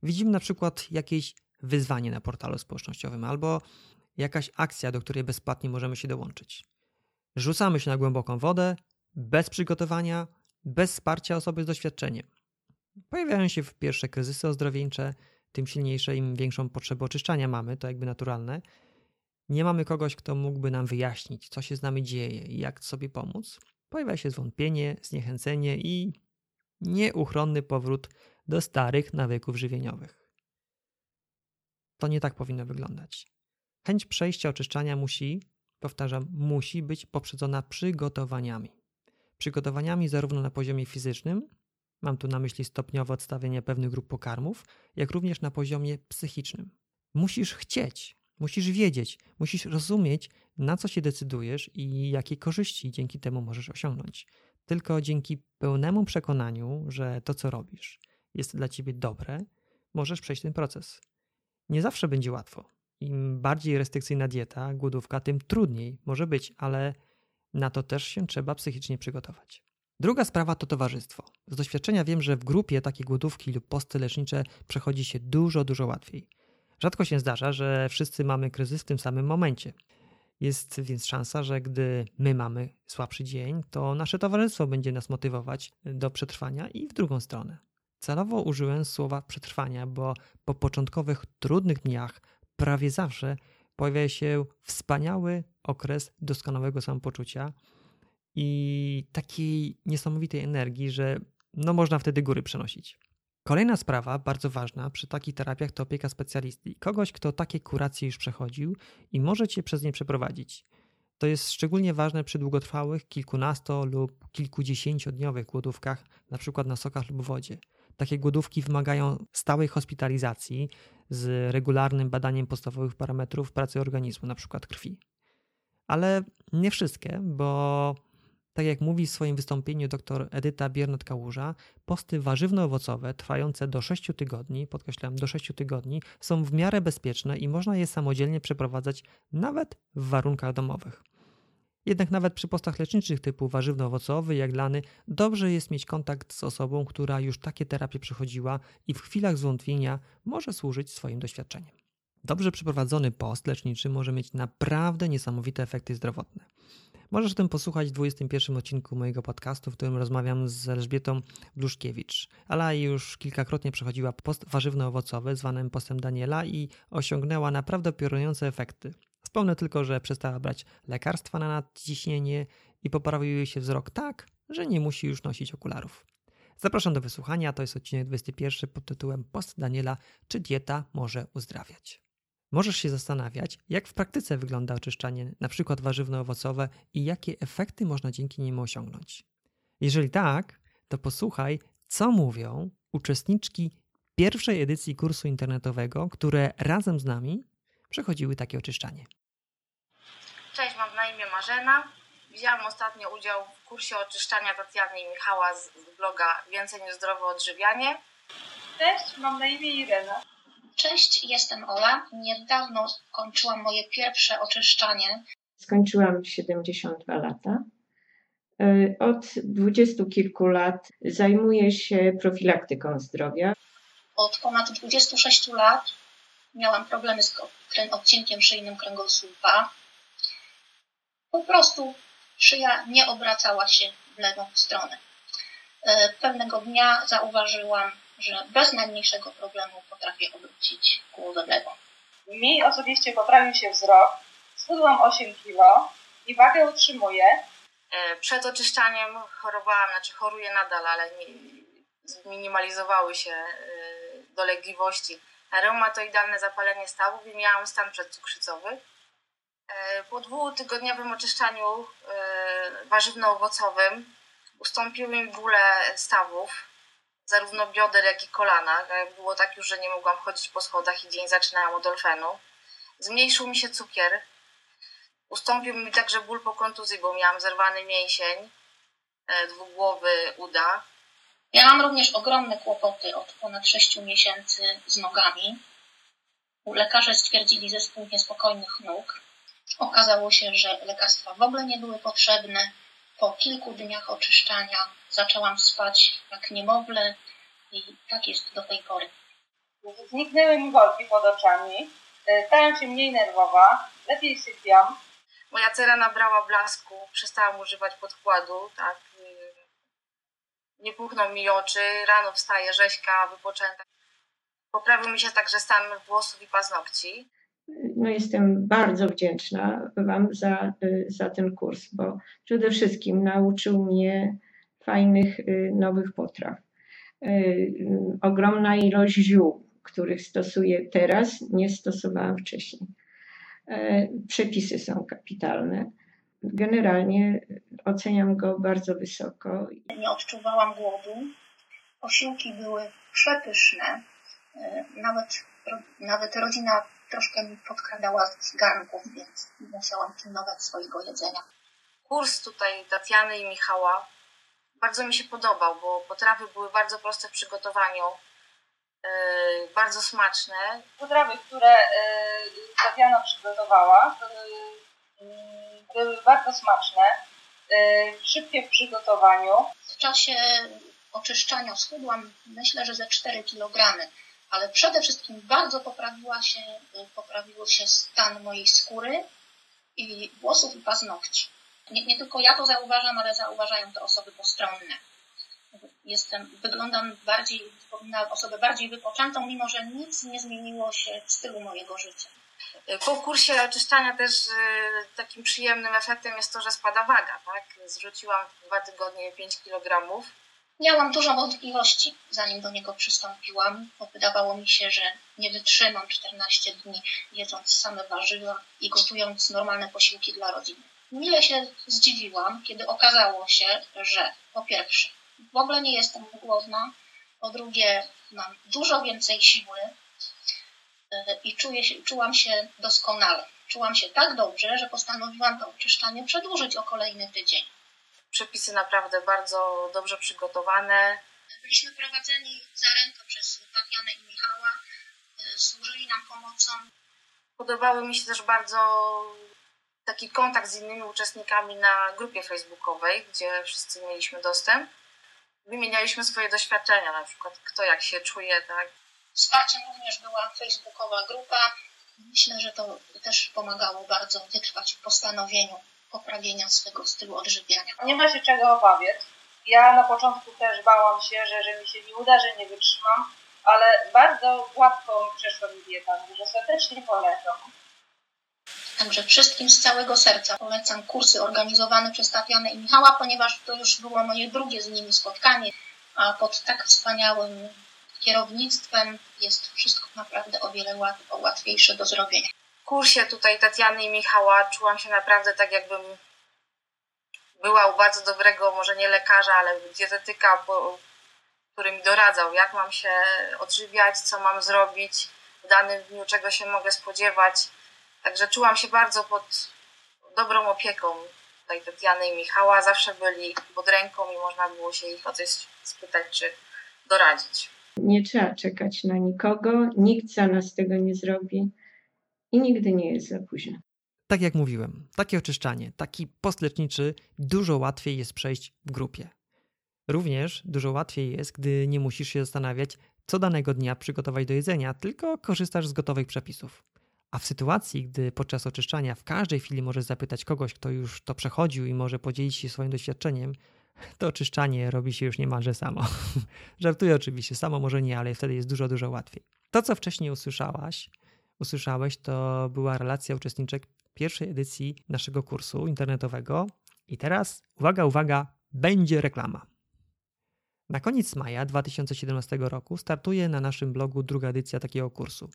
Widzimy na przykład jakieś wyzwanie na portalu społecznościowym albo jakaś akcja, do której bezpłatnie możemy się dołączyć. Rzucamy się na głęboką wodę, bez przygotowania, bez wsparcia osoby z doświadczeniem. Pojawiają się pierwsze kryzysy ozdrowieńcze, tym silniejsze, im większą potrzebę oczyszczania mamy, to jakby naturalne. Nie mamy kogoś, kto mógłby nam wyjaśnić, co się z nami dzieje i jak sobie pomóc. Pojawia się zwątpienie, zniechęcenie i nieuchronny powrót do starych nawyków żywieniowych. To nie tak powinno wyglądać. Chęć przejścia oczyszczania musi, powtarzam, musi być poprzedzona przygotowaniami. Przygotowaniami zarówno na poziomie fizycznym, mam tu na myśli stopniowe odstawienie pewnych grup pokarmów, jak również na poziomie psychicznym. Musisz chcieć, musisz wiedzieć, musisz rozumieć, na co się decydujesz i jakie korzyści dzięki temu możesz osiągnąć. Tylko dzięki pełnemu przekonaniu, że to, co robisz, jest dla ciebie dobre, możesz przejść ten proces. Nie zawsze będzie łatwo. Im bardziej restrykcyjna dieta, głodówka, tym trudniej może być, ale na to też się trzeba psychicznie przygotować. Druga sprawa to towarzystwo. Z doświadczenia wiem, że w grupie takie głodówki lub posty lecznicze przechodzi się dużo, dużo łatwiej. Rzadko się zdarza, że wszyscy mamy kryzys w tym samym momencie. Jest więc szansa, że gdy my mamy słabszy dzień, to nasze towarzystwo będzie nas motywować do przetrwania i w drugą stronę. Celowo użyłem słowa przetrwania, bo po początkowych trudnych dniach prawie zawsze pojawia się wspaniały okres doskonałego samopoczucia i takiej niesamowitej energii, że no można wtedy góry przenosić. Kolejna sprawa, bardzo ważna przy takich terapiach, to opieka specjalisty. Kogoś, kto takie kuracje już przechodził i może cię przez nie przeprowadzić. To jest szczególnie ważne przy długotrwałych, kilkunasto lub kilkudziesięciodniowych głodówkach, np. na sokach lub wodzie. Takie głodówki wymagają stałej hospitalizacji z regularnym badaniem podstawowych parametrów pracy organizmu, np. krwi. Ale nie wszystkie, bo tak jak mówi w swoim wystąpieniu dr Edyta Biernat-Kałuża, posty warzywno-owocowe trwające do 6 tygodni, podkreślam do 6 tygodni, są w miarę bezpieczne i można je samodzielnie przeprowadzać nawet w warunkach domowych. Jednak nawet przy postach leczniczych typu warzywno-owocowy, jaglany, dobrze jest mieć kontakt z osobą, która już takie terapie przechodziła i w chwilach zwątpienia może służyć swoim doświadczeniem. Dobrze przeprowadzony post leczniczy może mieć naprawdę niesamowite efekty zdrowotne. Możesz o tym posłuchać w 21 odcinku mojego podcastu, w którym rozmawiam z Elżbietą Bluszkiewicz. Ala już kilkakrotnie przechodziła post warzywno-owocowy zwanym postem Daniela i osiągnęła naprawdę piorunujące efekty. Wspomnę tylko, że przestała brać lekarstwa na nadciśnienie i poprawił jej się wzrok tak, że nie musi już nosić okularów. Zapraszam do wysłuchania, to jest odcinek 21 pod tytułem Post Daniela, czy dieta może uzdrawiać? Możesz się zastanawiać, jak w praktyce wygląda oczyszczanie, np. warzywno-owocowe i jakie efekty można dzięki nim osiągnąć. Jeżeli tak, to posłuchaj, co mówią uczestniczki pierwszej edycji kursu internetowego, które razem z nami przechodziły takie oczyszczanie. Cześć, mam na imię Marzena. Wzięłam ostatnio udział w kursie oczyszczania Tatiany i Michała z bloga Więcej niż zdrowe odżywianie. Cześć, mam na imię Irena. Cześć, jestem Ola. Niedawno kończyłam moje pierwsze oczyszczanie. Skończyłam 72 lata. E, od dwudziestu kilku lat zajmuję się profilaktyką zdrowia. Od ponad 26 lat miałam problemy z odcinkiem szyjnym kręgosłupa. Po prostu szyja nie obracała się w lewą stronę. E, pewnego dnia zauważyłam, że bez najmniejszego problemu potrafię obrócić głowę w lewo. Mi osobiście poprawił się wzrok, schudłam 8 kg i wagę utrzymuję. E, przed oczyszczaniem chorowałam, znaczy choruję nadal, ale zminimalizowały się e, dolegliwości. Reumatoidalne zapalenie stawów i miałam stan przedcukrzycowy. Po dwutygodniowym oczyszczaniu warzywno-owocowym ustąpiły mi bóle stawów, zarówno bioder, jak i kolana. Było tak już, że nie mogłam chodzić po schodach i dzień zaczynałam od olfenu. Zmniejszył mi się cukier. Ustąpił mi także ból po kontuzji, bo miałam zerwany mięsień e, dwugłowy uda. Miałam również ogromne kłopoty od ponad 6 miesięcy z nogami. Lekarze stwierdzili zespół niespokojnych nóg. Okazało się, że lekarstwa w ogóle nie były potrzebne po kilku dniach oczyszczania zaczęłam spać jak niemowlę i tak jest do tej pory. Zniknęły mi worki pod oczami, e, stałam się mniej nerwowa, lepiej sypiam. Moja cera nabrała blasku, przestałam używać podkładu, tak. Nie puchną mi oczy, rano wstaję rzeźka, wypoczęta. Poprawił mi się także stan włosów i paznokci no jestem bardzo wdzięczna Wam za, y, za ten kurs, bo przede wszystkim nauczył mnie fajnych y, nowych potraw. Y, ogromna ilość ziół, których stosuję teraz, nie stosowałam wcześniej. Przepisy są kapitalne. Generalnie oceniam go bardzo wysoko. Nie odczuwałam głodu. Posiłki były przepyszne. Nawet, nawet rodzina troszkę mi podkradała z garnków, więc musiałam pilnować swojego jedzenia. Kurs tutaj Tatiany i Michała bardzo mi się podobał, bo potrawy były bardzo proste w przygotowaniu, yy, bardzo smaczne. Potrawy, które yy, Tatiana przygotowała, yy, były bardzo smaczne, yy, szybkie w przygotowaniu. W czasie oczyszczania schudłam myślę, że ze 4 kg ale przede wszystkim bardzo poprawiła się, poprawił się stan mojej skóry i włosów i paznokci. Nie, nie tylko ja to zauważam, ale zauważają to osoby postronne. Jestem, wyglądam bardziej, na osobę bardziej wypoczętą, mimo że nic nie zmieniło się w stylu mojego życia. Po kursie oczyszczania też y, takim przyjemnym efektem jest to, że spada waga. Tak? Zrzuciłam dwa tygodnie 5 kg Miałam dużo wątpliwości, zanim do niego przystąpiłam, bo wydawało mi się, że nie wytrzymam 14 dni jedząc same warzywa i gotując normalne posiłki dla rodziny. Mile się zdziwiłam, kiedy okazało się, że po pierwsze, w ogóle nie jestem głodna, po drugie, mam dużo więcej siły e, i czuję się, czułam się doskonale. Czułam się tak dobrze, że postanowiłam to oczyszczanie przedłużyć o kolejny tydzień przepisy naprawdę bardzo dobrze przygotowane. Byliśmy prowadzeni za rękę przez Tatianę i Michała, y, służyli nam pomocą. Podobały mi się też bardzo taki kontakt z innymi uczestnikami na grupie facebookowej, gdzie wszyscy mieliśmy dostęp. Wymienialiśmy swoje doświadczenia, na przykład kto jak się czuje, tak. Wsparciem również była facebookowa grupa. Myślę, że to też pomagało bardzo wytrwać w postanowieniu poprawienia swego stylu odżywiania. Nie ma się czego obawiać. Ja na początku też bałam się, że, że mi się nie uda, że nie wytrzymam, ale bardzo gładko mi przeszła mi dieta, że serdecznie polecam. Także wszystkim z całego serca polecam kursy organizowane przez Tatianę i Michała, ponieważ to już było moje drugie z nimi spotkanie, a pod tak wspaniałym kierownictwem jest wszystko naprawdę o wiele łatwiejsze do zrobienia kursie tutaj Tatiany i Michała czułam się naprawdę tak, jakbym była u bardzo dobrego, może nie lekarza, ale dietetyka, który mi doradzał, jak mam się odżywiać, co mam zrobić w danym dniu, czego się mogę spodziewać. Także czułam się bardzo pod dobrą opieką tutaj Tatiany i Michała. Zawsze byli pod ręką i można było się ich o coś spytać czy doradzić. Nie trzeba czekać na nikogo, nikt za nas tego nie zrobi i nigdy nie jest za późno. Tak jak mówiłem, takie oczyszczanie, taki post leczniczy dużo łatwiej jest przejść w grupie. Również dużo łatwiej jest, gdy nie musisz się zastanawiać, co danego dnia przygotować do jedzenia, tylko korzystasz z gotowych przepisów. A w sytuacji, gdy podczas oczyszczania w każdej chwili możesz zapytać kogoś, kto już to przechodził i może podzielić się swoim doświadczeniem, to oczyszczanie robi się już niemalże samo. Żartuję oczywiście, samo może nie, ale wtedy jest dużo, dużo łatwiej. To, co wcześniej usłyszałaś, usłyszałeś, to była relacja uczestniczek pierwszej edycji naszego kursu internetowego. I teraz, uwaga, uwaga, będzie reklama. Na koniec maja 2017 roku startuje na naszym blogu druga edycja takiego kursu.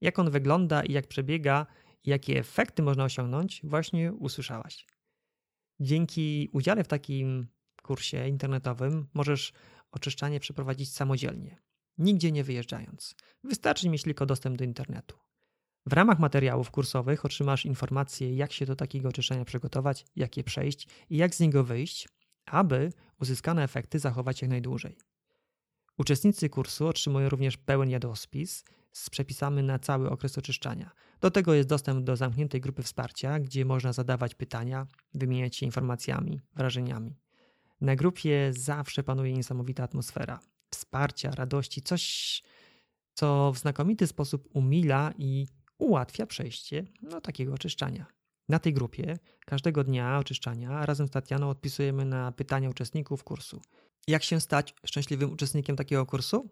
Jak on wygląda i jak przebiega, i jakie efekty można osiągnąć, właśnie usłyszałaś. Dzięki udziale w takim kursie internetowym możesz oczyszczanie przeprowadzić samodzielnie, nigdzie nie wyjeżdżając. Wystarczy mieć tylko dostęp do internetu. W ramach materiałów kursowych otrzymasz informacje, jak się do takiego oczyszczenia przygotować, jak je przejść i jak z niego wyjść, aby uzyskane efekty zachować jak najdłużej. Uczestnicy kursu otrzymują również pełen jadłospis z przepisami na cały okres oczyszczania. Do tego jest dostęp do zamkniętej grupy wsparcia, gdzie można zadawać pytania, wymieniać się informacjami, wrażeniami. Na grupie zawsze panuje niesamowita atmosfera wsparcia, radości, coś, co w znakomity sposób umila i ułatwia przejście do takiego oczyszczania. Na tej grupie każdego dnia oczyszczania razem z Tatianą odpisujemy na pytania uczestników kursu. Jak się stać szczęśliwym uczestnikiem takiego kursu?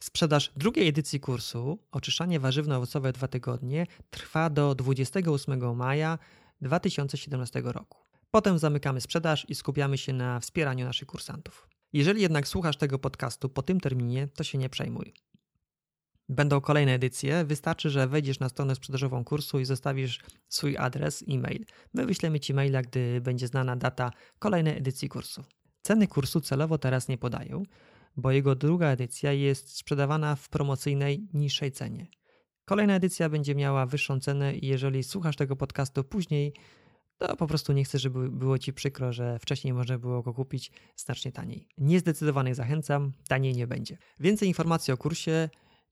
Sprzedaż drugiej edycji kursu Oczyszczanie warzywno-owocowe dwa tygodnie trwa do 28 maja 2017 roku. Potem zamykamy sprzedaż i skupiamy się na wspieraniu naszych kursantów. Jeżeli jednak słuchasz tego podcastu po tym terminie, to się nie przejmuj. Będą kolejne edycje, wystarczy, że wejdziesz na stronę sprzedażową kursu i zostawisz swój adres e-mail. My wyślemy Ci maila, gdy będzie znana data kolejnej edycji kursu. Ceny kursu celowo teraz nie podaję, bo jego druga edycja jest sprzedawana w promocyjnej, niższej cenie. Kolejna edycja będzie miała wyższą cenę i jeżeli słuchasz tego podcastu później, to po prostu nie chcę, żeby było Ci przykro, że wcześniej można było go kupić znacznie taniej. Niezdecydowanych zachęcam, taniej nie będzie. Więcej informacji o kursie,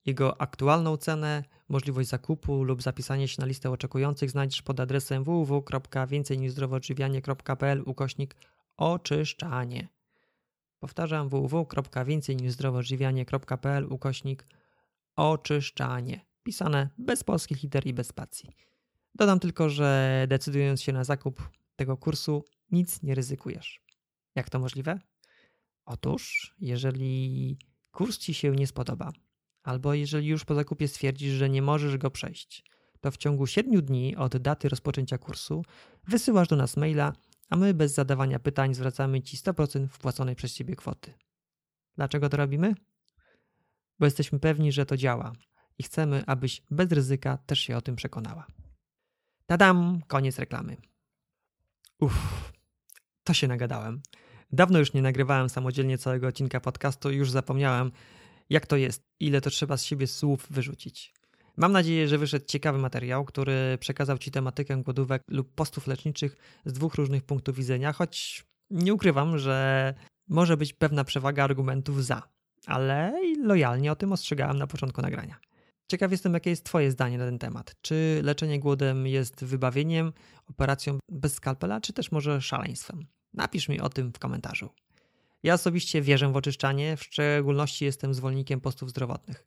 jego aktualną cenę, możliwość zakupu lub zapisanie się na listę oczekujących znajdziesz pod adresem www.więcejniżzdrowoodżywianie.pl ukośnik oczyszczanie. Powtarzam www.więcejniżzdrowoodżywianie.pl ukośnik oczyszczanie. Pisane bez polskich liter i bez spacji. Dodam tylko, że decydując się na zakup tego kursu, nic nie ryzykujesz. Jak to możliwe? Otóż, jeżeli kurs Ci się nie spodoba, albo jeżeli już po zakupie stwierdzisz, że nie możesz go przejść, to w ciągu 7 dni od daty rozpoczęcia kursu wysyłasz do nas maila, a my bez zadawania pytań zwracamy Ci 100% wpłaconej przez Ciebie kwoty. Dlaczego to robimy? Bo jesteśmy pewni, że to działa i chcemy, abyś bez ryzyka też się o tym przekonała. Tadam, koniec reklamy. Uff, to się nagadałem. Dawno już nie nagrywałem samodzielnie całego odcinka podcastu i już zapomniałem, jak to jest, ile to trzeba z siebie słów wyrzucić. Mam nadzieję, że wyszedł ciekawy materiał, który przekazał Ci tematykę głodówek lub postów leczniczych z dwóch różnych punktów widzenia, choć nie ukrywam, że może być pewna przewaga argumentów za, ale lojalnie o tym ostrzegałem na początku nagrania. Ciekaw jestem, jakie jest Twoje zdanie na ten temat. Czy leczenie głodem jest wybawieniem, operacją bez skalpela, czy też może szaleństwem? Napisz mi o tym w komentarzu. Ja osobiście wierzę w oczyszczanie, w szczególności jestem zwolennikiem postów zdrowotnych.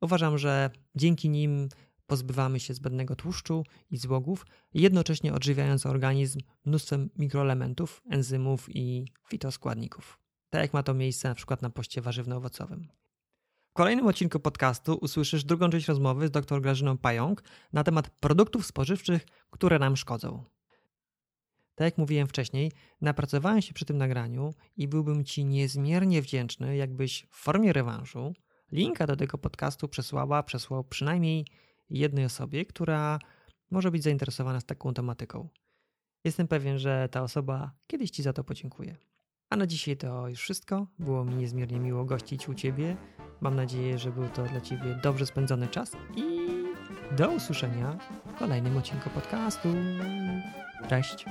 Uważam, że dzięki nim pozbywamy się zbędnego tłuszczu i złogów, jednocześnie odżywiając organizm mnóstwem mikroelementów, enzymów i fitoskładników. Tak jak ma to miejsce na przykład na poście warzywno-owocowym. W kolejnym odcinku podcastu usłyszysz drugą część rozmowy z dr Grażyną Pająk na temat produktów spożywczych, które nam szkodzą. Tak jak mówiłem wcześniej, napracowałem się przy tym nagraniu i byłbym Ci niezmiernie wdzięczny, jakbyś w formie rewanżu linka do tego podcastu przesłała, przesłał przynajmniej jednej osobie, która może być zainteresowana z taką tematyką. Jestem pewien, że ta osoba kiedyś Ci za to podziękuje. A na dzisiaj to już wszystko. Było mi niezmiernie miło gościć u Ciebie. Mam nadzieję, że był to dla Ciebie dobrze spędzony czas i do usłyszenia w kolejnym odcinku podcastu. Cześć!